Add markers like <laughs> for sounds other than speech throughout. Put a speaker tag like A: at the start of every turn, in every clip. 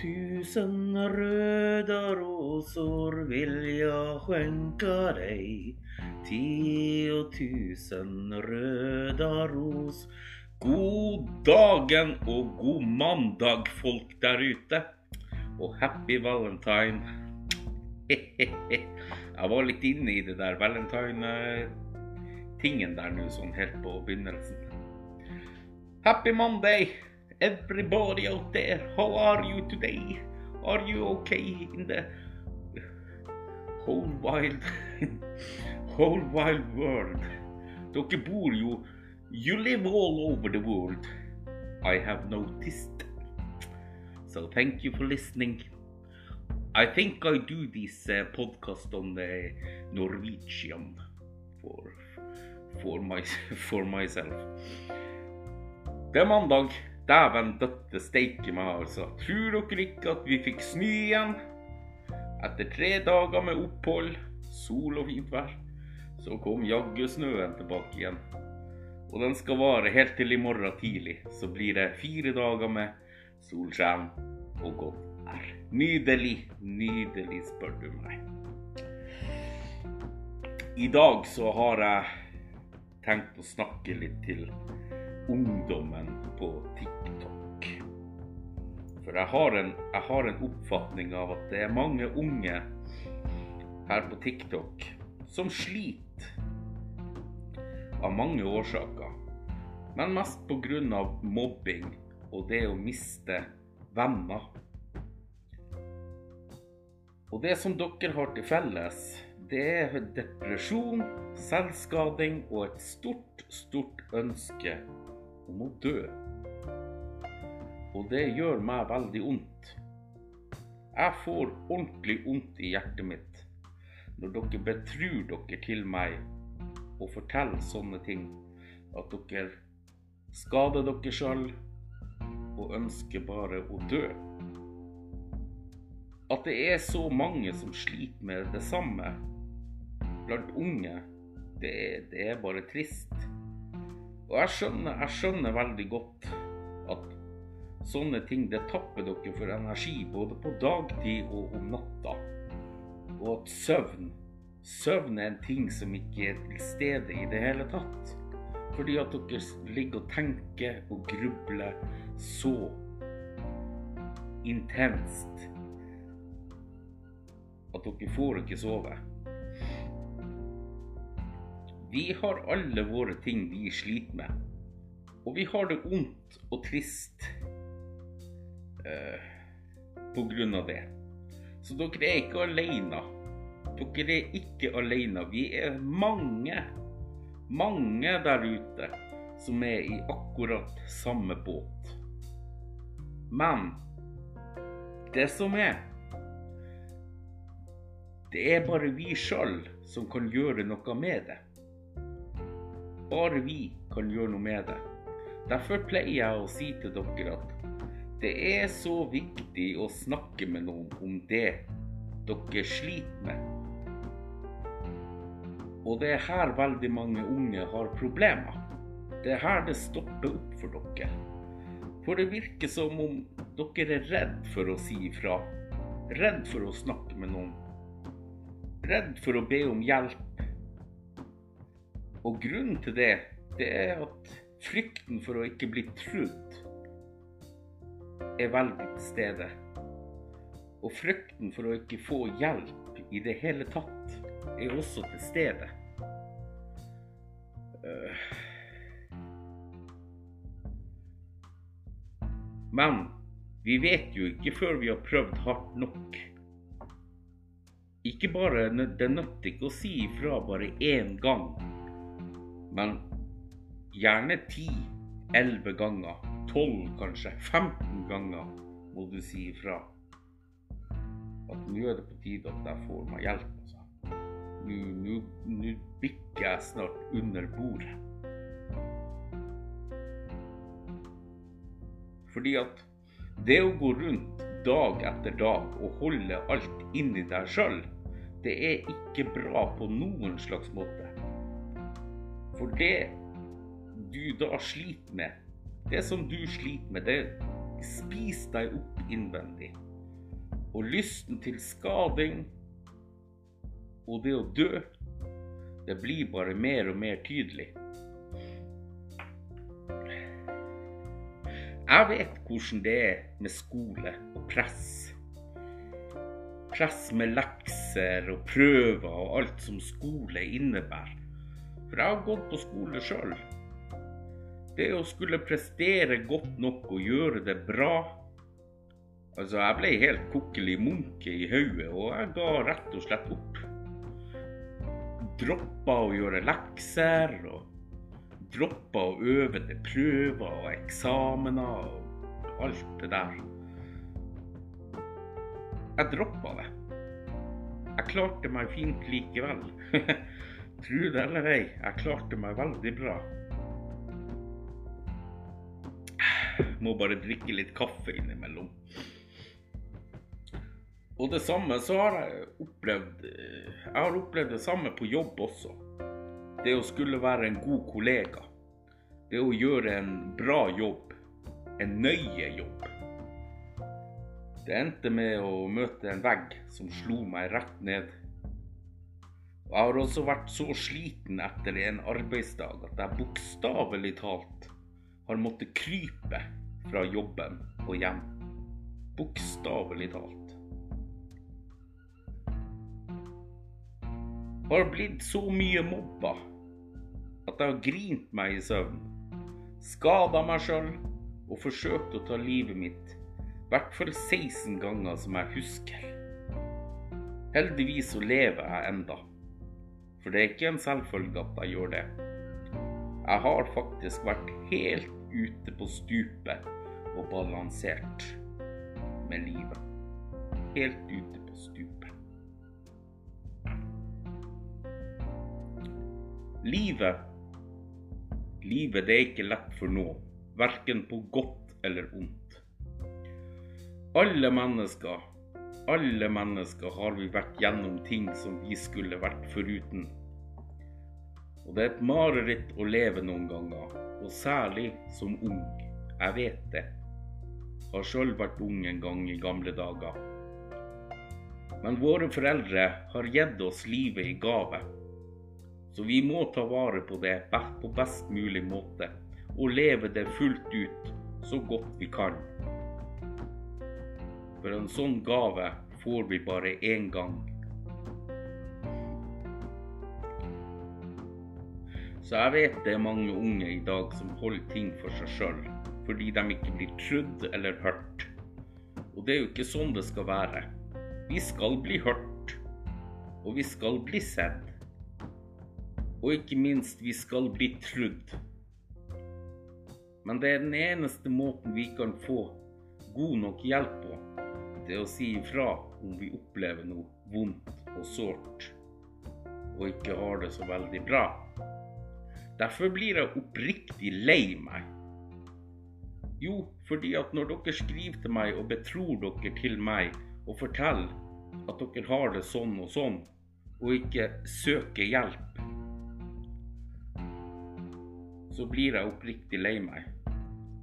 A: Tiotusen röda rosor vill jag skänka dig. Tiotusen röda ros. God dagen og god mandag, folk der ute. Og happy valentine. <laughs> Jeg var litt inne i det der valentine-tingen der nå, sånn helt på begynnelsen. Happy Monday, everybody out there. How are you today? Are you okay in the whole wild, <laughs> whole wild world? Dere bor You live all over the world. I have noticed. So thank you for listening. I think I do this uh, podcast on the Norwegian for for my <laughs> for myself. Det er mandag. Dæven døtte steike meg, altså. Tror dere ikke at vi fikk snø igjen? Etter tre dager med opphold, sol og fint vær, så kom jaggu snøen tilbake igjen. Og den skal vare helt til i morgen tidlig. Så blir det fire dager med solskjerm og godt vær. Nydelig, nydelig, spør du meg. I dag så har jeg tenkt å snakke litt til ungdommen på TikTok. For jeg har, en, jeg har en oppfatning av at det er mange unge her på TikTok som sliter av mange årsaker. Men mest pga. mobbing og det å miste venner. Og det som dere har til felles, det er depresjon, selvskading og et stort, stort ønske om å dø. Og det gjør meg veldig vondt. Jeg får ordentlig vondt i hjertet mitt når dere betrur dere til meg og forteller sånne ting. At dere skader dere sjøl og ønsker bare å dø. At det er så mange som sliter med det samme blant unge, det, det er bare trist. Og jeg skjønner, jeg skjønner veldig godt sånne ting det tapper dere for energi både på dagtid og om natta. Og at søvn Søvn er en ting som ikke er til stede i det hele tatt. Fordi at dere ligger og tenker og grubler så intenst at dere får ikke sove. Vi har alle våre ting vi sliter med. Og vi har det vondt og trist eh, på grunn av det. Så dere er ikke alene. Dere er ikke alene. Vi er mange, mange der ute som er i akkurat samme båt. Men det som er Det er bare vi sjøl som kan gjøre noe med det. Bare vi kan gjøre noe med det. Derfor pleier jeg å si til dere at det er så viktig å snakke med noen om det dere sliter med. Og det er her veldig mange unge har problemer. Det er her det stopper opp for dere. For det virker som om dere er redd for å si ifra. Redd for å snakke med noen. Redd for å be om hjelp. Og grunnen til det, det er at frykten for å ikke bli trudd er veldig til stede. Og frykten for å ikke få hjelp i det hele tatt er også til stede. Øh. Men vi vet jo ikke før vi har prøvd hardt nok. Ikke bare, Det nytter ikke å si ifra bare én gang men gjerne 10-11 ganger. 12 kanskje. 15 ganger må du si ifra. At nå er det på tide at jeg får meg hjelp. Altså. Nå bikker jeg snart under bordet. Fordi at det å gå rundt dag etter dag og holde alt inni deg sjøl, det er ikke bra på noen slags måte. For det du da sliter med, det som du sliter med, det spiser deg opp innvendig. Og lysten til skading og det å dø, det blir bare mer og mer tydelig. Jeg vet hvordan det er med skole og press. Press med lekser og prøver og alt som skole innebærer. For jeg har gått på skole sjøl. Det å skulle prestere godt nok og gjøre det bra Altså, jeg ble helt kokkelig munke i hodet, og jeg ga rett og slett opp. Droppa å gjøre lekser, og droppa å øve til prøver og eksamener og alt det der. Jeg droppa det. Jeg klarte meg fint likevel. <laughs> Tro det eller ei, jeg klarte meg veldig bra. Må bare drikke litt kaffe innimellom. Og det samme så har jeg opplevd Jeg har opplevd det samme på jobb også. Det å skulle være en god kollega. Det å gjøre en bra jobb. En nøye jobb. Det endte med å møte en vegg som slo meg rett ned. Og jeg har også vært så sliten etter en arbeidsdag at jeg bokstavelig talt har måttet krype fra jobben og hjem. Bokstavelig talt. Har blitt så mye mobba at jeg har grint meg i søvn. Skada meg sjøl og forsøkt å ta livet mitt i hvert fall 16 ganger som jeg husker. Heldigvis så lever jeg enda. For det er ikke en selvfølge at jeg gjør det. Jeg har faktisk vært helt ute på stupet og balansert med livet. Helt ute på stupet. Livet Livet det er ikke lett for noen, verken på godt eller ondt. Alle mennesker, alle mennesker har vi vært gjennom ting som vi skulle vært foruten. Og det er et mareritt å leve noen ganger, og særlig som ung. Jeg vet det. Har sjøl vært ung en gang i gamle dager. Men våre foreldre har gitt oss livet i gave. Så vi må ta vare på det på best mulig måte og leve det fullt ut så godt vi kan. For en sånn gave får vi bare én gang. Så jeg vet det er mange unge i dag som holder ting for seg sjøl fordi de ikke blir trudd eller hørt. Og det er jo ikke sånn det skal være. Vi skal bli hørt, og vi skal bli sett. Og ikke minst, vi skal bli trudd. Men det er den eneste måten vi kan få god nok hjelp på. Det å si ifra om vi opplever noe vondt og sårt og ikke har det så veldig bra. Derfor blir jeg oppriktig lei meg. Jo, fordi at når dere skriver til meg og betror dere til meg og forteller at dere har det sånn og sånn, og ikke søker hjelp, så blir jeg oppriktig lei meg.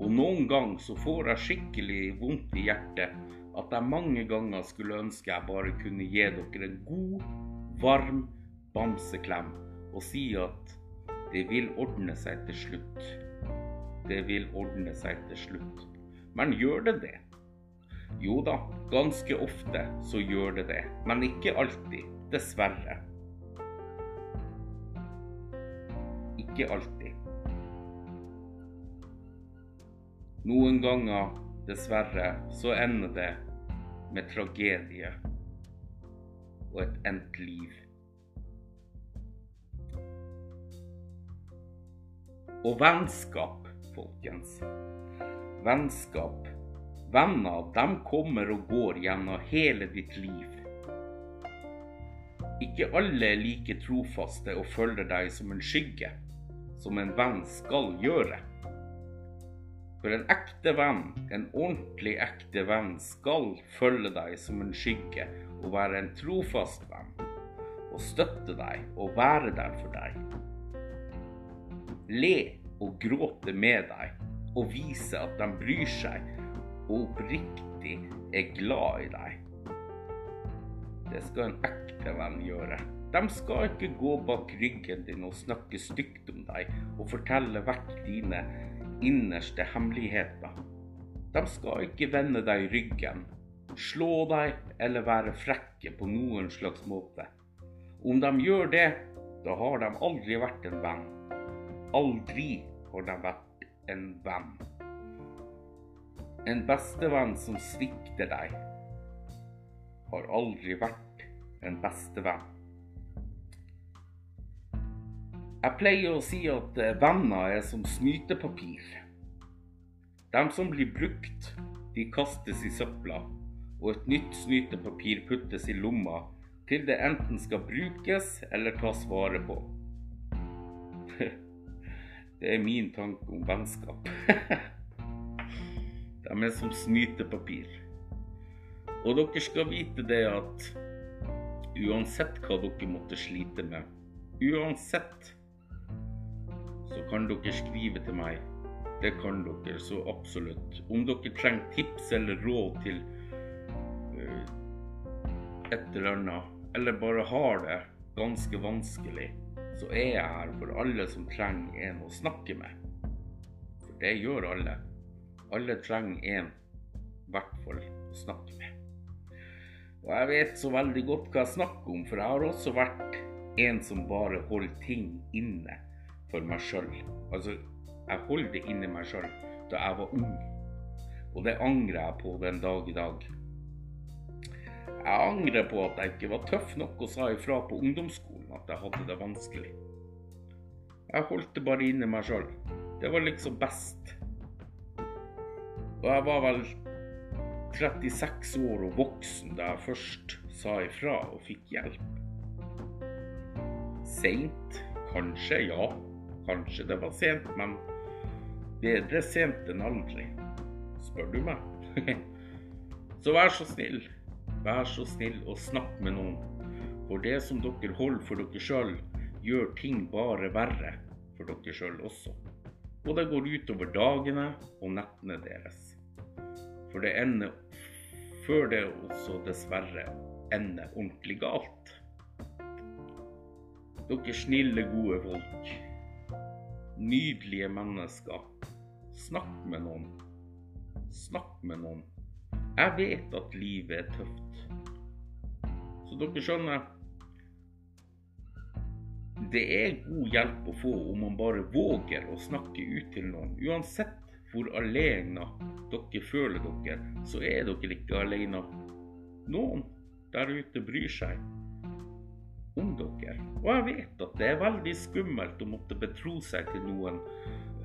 A: Og noen ganger så får jeg skikkelig vondt i hjertet at jeg mange ganger skulle ønske jeg bare kunne gi dere en god, varm bamseklem og si at det vil ordne seg til slutt. Det vil ordne seg til slutt. Men gjør det det? Jo da, ganske ofte så gjør det det. Men ikke alltid. Dessverre. Ikke alltid. Noen ganger, dessverre, så ender det med tragedie og et endt liv. Og vennskap, folkens. Vennskap. Venner, de kommer og går gjennom hele ditt liv. Ikke alle er like trofaste og følger deg som en skygge, som en venn skal gjøre. For en ekte venn, en ordentlig ekte venn, skal følge deg som en skygge og være en trofast venn. Og støtte deg og være der for deg. Le og gråte med deg og vise at de bryr seg og oppriktig er glad i deg. Det skal en ekte venn gjøre. De skal ikke gå bak ryggen din og snakke stygt om deg og fortelle vekk dine innerste hemmeligheter. De skal ikke vende deg ryggen, slå deg eller være frekke på noen slags måte. Om de gjør det, da har de aldri vært en venn. Aldri har de vært en venn. En bestevenn som svikter deg, har aldri vært en bestevenn. Jeg pleier å si at eh, venner er som snytepapir. De som blir brukt, de kastes i søpla, og et nytt snytepapir puttes i lomma til det enten skal brukes eller tas vare på. <laughs> Det er min tanke om vennskap. <laughs> De er som snytepapir. Og dere skal vite det at uansett hva dere måtte slite med, uansett, så kan dere skrive til meg. Det kan dere så absolutt. Om dere trenger tips eller råd til uh, et eller annet, eller bare har det ganske vanskelig, så er jeg her for alle som trenger en å snakke med. For det gjør alle. Alle trenger en, i hvert fall, å snakke med. Og jeg vet så veldig godt hva jeg snakker om, for jeg har også vært en som bare holder ting inne for meg sjøl. Altså, jeg holdt det inni meg sjøl da jeg var ung, og det angrer jeg på den dag i dag. Jeg angrer på at jeg ikke var tøff nok og sa ifra på ungdomsskolen at jeg hadde det vanskelig. Jeg holdt det bare inni meg sjøl. Det var liksom best. Og jeg var vel 36 år og voksen da jeg først sa ifra og fikk hjelp. Seint? Kanskje, ja. Kanskje det var sent, men bedre sent enn aldri, spør du meg. <laughs> Så vær så snill, vær så snill og snakk med noen. For det som dere holder for dere sjøl, gjør ting bare verre for dere sjøl også. Og det går utover dagene og nettene deres. For det ender før det også dessverre ender ordentlig galt. Dere snille, gode folk. Nydelige mennesker. Snakk med noen. Snakk med noen. Jeg vet at livet er tøft. Så dere skjønner Det er god hjelp å få om man bare våger å snakke ut til noen. Uansett hvor alene dere føler dere, så er dere ikke alene. Noen der ute bryr seg om dere. Og jeg vet at det er veldig skummelt å måtte betro seg til noen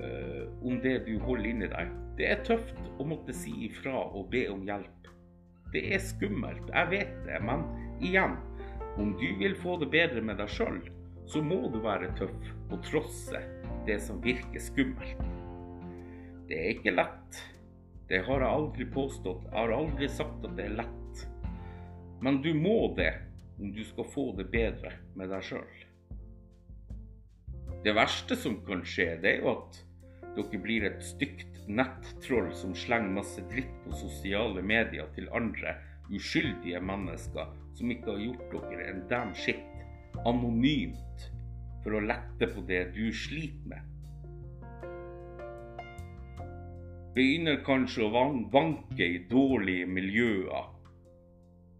A: øh, om det du holder inni deg. Det er tøft å måtte si ifra og be om hjelp. Det er skummelt, jeg vet det, men igjen, om du vil få det bedre med deg sjøl, så må du være tøff og trosse det som virker skummelt. Det er ikke lett. Det har jeg aldri påstått. Jeg har aldri sagt at det er lett. Men du må det om du skal få det bedre med deg sjøl. Det verste som kan skje, det er jo at dere blir et stygt nettroll som slenger masse dritt på sosiale medier til andre uskyldige mennesker som ikke har gjort dere en damn shit, anonymt, for å lette på det du sliter med. Begynner kanskje å vanke i dårlige miljøer,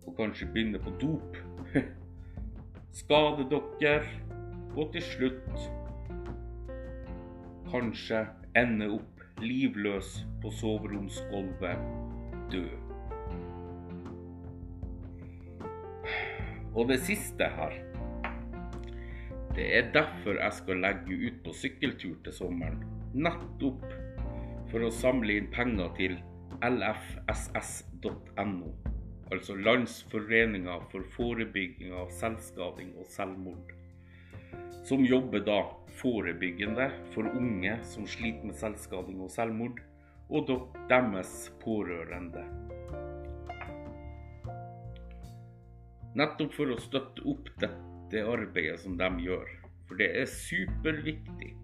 A: og kanskje begynne på dop. <laughs> Skade dere, og til slutt kanskje ende opp livløs på soveromsgulvet, død. Og det siste her Det er derfor jeg skal legge ut på sykkeltur til sommeren. Nettopp for å samle inn penger til lfss.no, altså Landsforeninga for forebygging av selvskading og selvmord, som jobber da forebyggende for unge som sliter med selvskading og selvmord, og deres pårørende. Nettopp for å støtte opp dette arbeidet som de gjør, for det er superviktig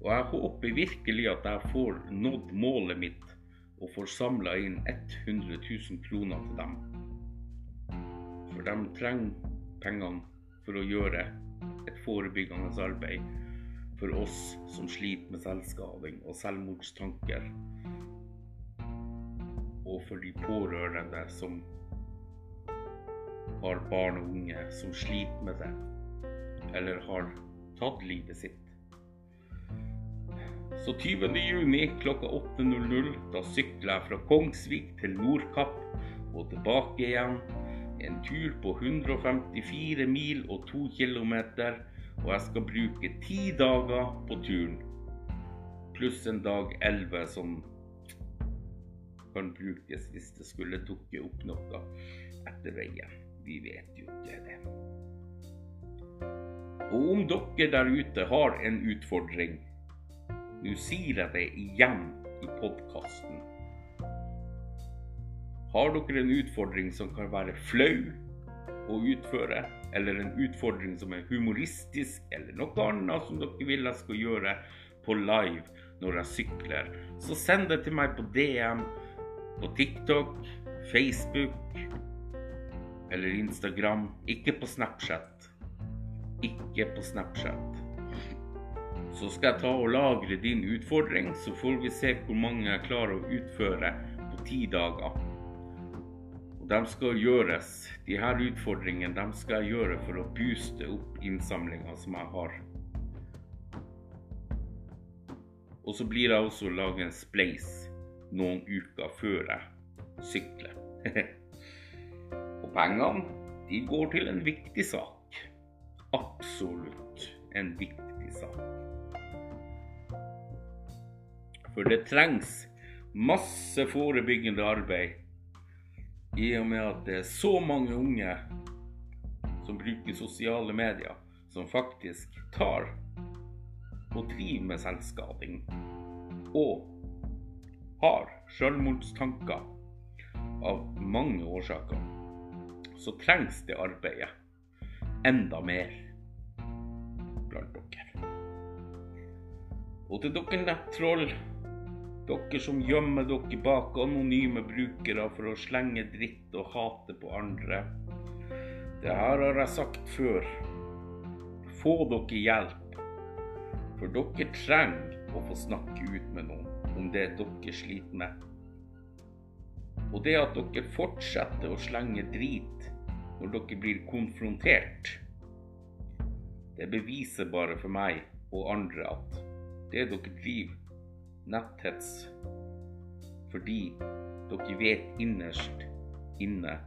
A: og jeg håper virkelig at jeg får nådd målet mitt og får samla inn 100 000 kroner til dem. For de trenger pengene for å gjøre et forebyggende arbeid for oss som sliter med selvskading og selvmordstanker. Og for de pårørende som har barn og unge som sliter med det, eller har tatt livet sitt. Så 20. juni klokka 8.00 da sykler jeg fra Kongsvik til Nordkapp og tilbake igjen. En tur på 154 mil og 2 km, og jeg skal bruke ti dager på turen. Pluss en dag 11 som kan brukes hvis det skulle dukke opp noe etter veien. Vi vet jo ikke det. Og om dere der ute har en utfordring, nå sier jeg det igjen i podkasten. Har dere en utfordring som kan være flau å utføre, eller en utfordring som er humoristisk, eller noe annet som dere vil jeg skal gjøre på live når jeg sykler, så send det til meg på DM på TikTok, Facebook eller Instagram. Ikke på Snapchat. Ikke på Snapchat. Så skal jeg ta og lagre din utfordring, så får vi se hvor mange jeg klarer å utføre på ti dager. Og de skal gjøres, de her utfordringene de skal jeg gjøre for å booste opp innsamlinga som jeg har. Og så blir jeg også lage en spleis noen uker før jeg sykler. <laughs> pengene, de går til en viktig sak. Absolutt en viktig sak. For det trengs masse forebyggende arbeid i og med at det er så mange unge som bruker sosiale medier, som faktisk tar og driver med selvskading. Og har selvmordstanker av mange årsaker. Så trengs det arbeidet enda mer blant dere. Og til dere nettroll dere som gjemmer dere bak anonyme brukere for å slenge dritt og hate på andre. Det her har jeg sagt før. Få dere hjelp. For dere trenger å få snakke ut med noen om det dere sliter med. Og det at dere fortsetter å slenge drit når dere blir konfrontert, det beviser bare for meg og andre at det dere driver netthets fordi dere vet innerst inne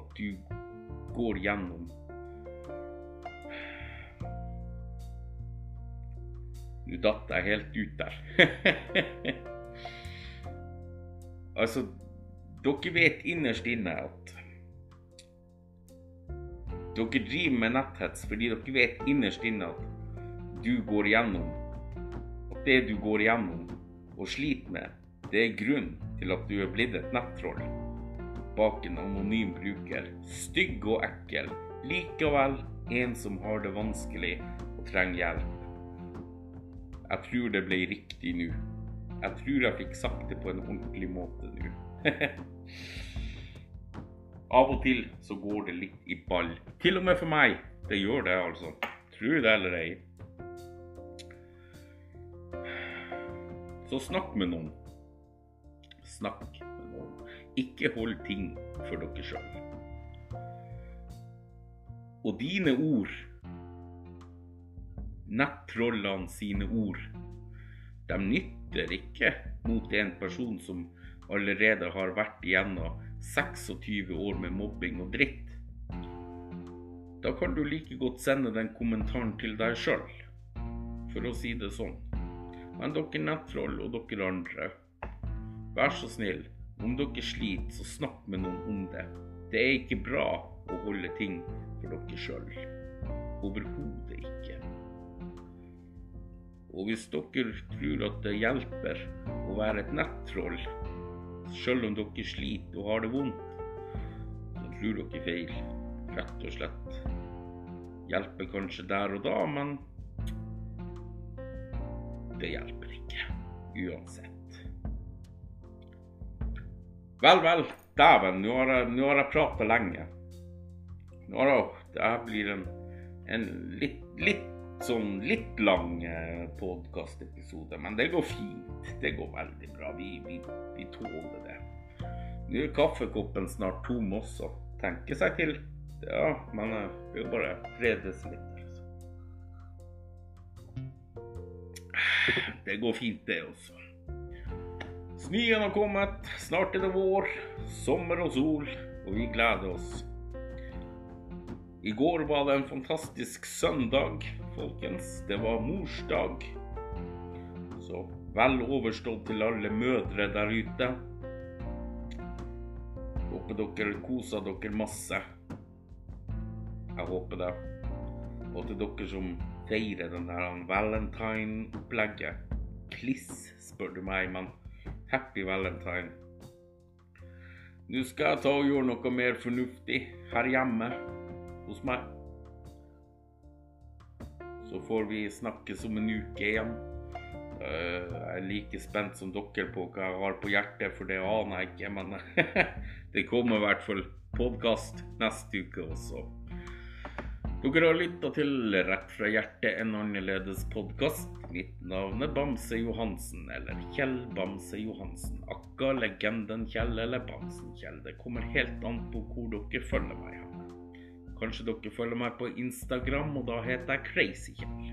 A: at du går gjennom Nå datt jeg helt ut der. <laughs> altså, dere vet innerst inne at dere driver med netthets fordi dere vet innerst inne at du går gjennom At det du går gjennom, og sliter med, det er grunn til at du er blitt et nettroll bak en anonym bruker. Stygg og ekkel. Likevel en som har det vanskelig og trenger hjelp. Jeg tror det ble riktig nå. Jeg tror jeg fikk sagt det på en ordentlig måte nå. <laughs> Av og til så går det litt i ball. Til og med for meg. Det gjør det, altså. Tror det eller ei. Så snakk med noen. Snakk med noen. Ikke hold ting for dere sjøl. Og dine ord, nettrollene sine ord, de nytter ikke mot en person som allerede har vært igjennom 26 år med mobbing og dritt. Da kan du like godt sende den kommentaren til deg sjøl, for å si det sånn. Men dere nettroll og dere andre, vær så snill, om dere sliter, så snakk med noen om det. Det er ikke bra å holde ting for dere sjøl. Overhodet ikke. Og hvis dere tror at det hjelper å være et nettroll, sjøl om dere sliter og har det vondt, så tror dere feil. Rett og slett. Hjelper kanskje der og da, men det hjelper ikke. Uansett. Vel, vel. Dæven, nå har jeg, nå har jeg prata lenge. Nå har jeg, det blir en, en litt, litt sånn litt lang eh, podkastepisode, men det går fint. Det går veldig bra. Vi, vi, vi tåler det. Nå er kaffekoppen snart tom også. Tenke seg til. Ja, men det er jo bare fredes litt. Altså. Det går fint, det også. Snøen har kommet, snart er det vår, sommer og sol, og vi gleder oss. I går var det en fantastisk søndag, folkens. Det var morsdag. Så vel overstått til alle mødre der ute. Håper dere koser dere masse. Jeg håper det. Og til dere som feirer den her valentine-opplegget. Kliss, spør du meg, men happy valentine. Nå skal jeg ta og gjøre noe mer fornuftig her hjemme hos meg. Så får vi snakkes om en uke igjen. Eh, jeg er like spent som dere på hva jeg har på hjertet, for det aner jeg ikke. Men <laughs> det kommer i hvert fall podkast neste uke også. Dere har lytta til Rett fra hjertet, en annerledes podkast. Mitt navn er Bamse Johansen, eller Kjell Bamse Johansen. Akka legenden Kjell eller Bamsen Kjell. Det kommer helt an på hvor dere følger meg. Kanskje dere følger meg på Instagram, og da heter jeg CrazyKjell.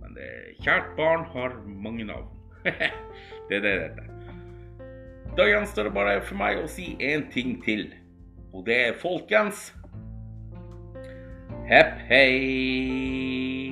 A: Men det, kjært barn har mange navn. <laughs> det er det det heter. Da gjenstår det bare for meg å si én ting til. Og det er folkens Hepp hei!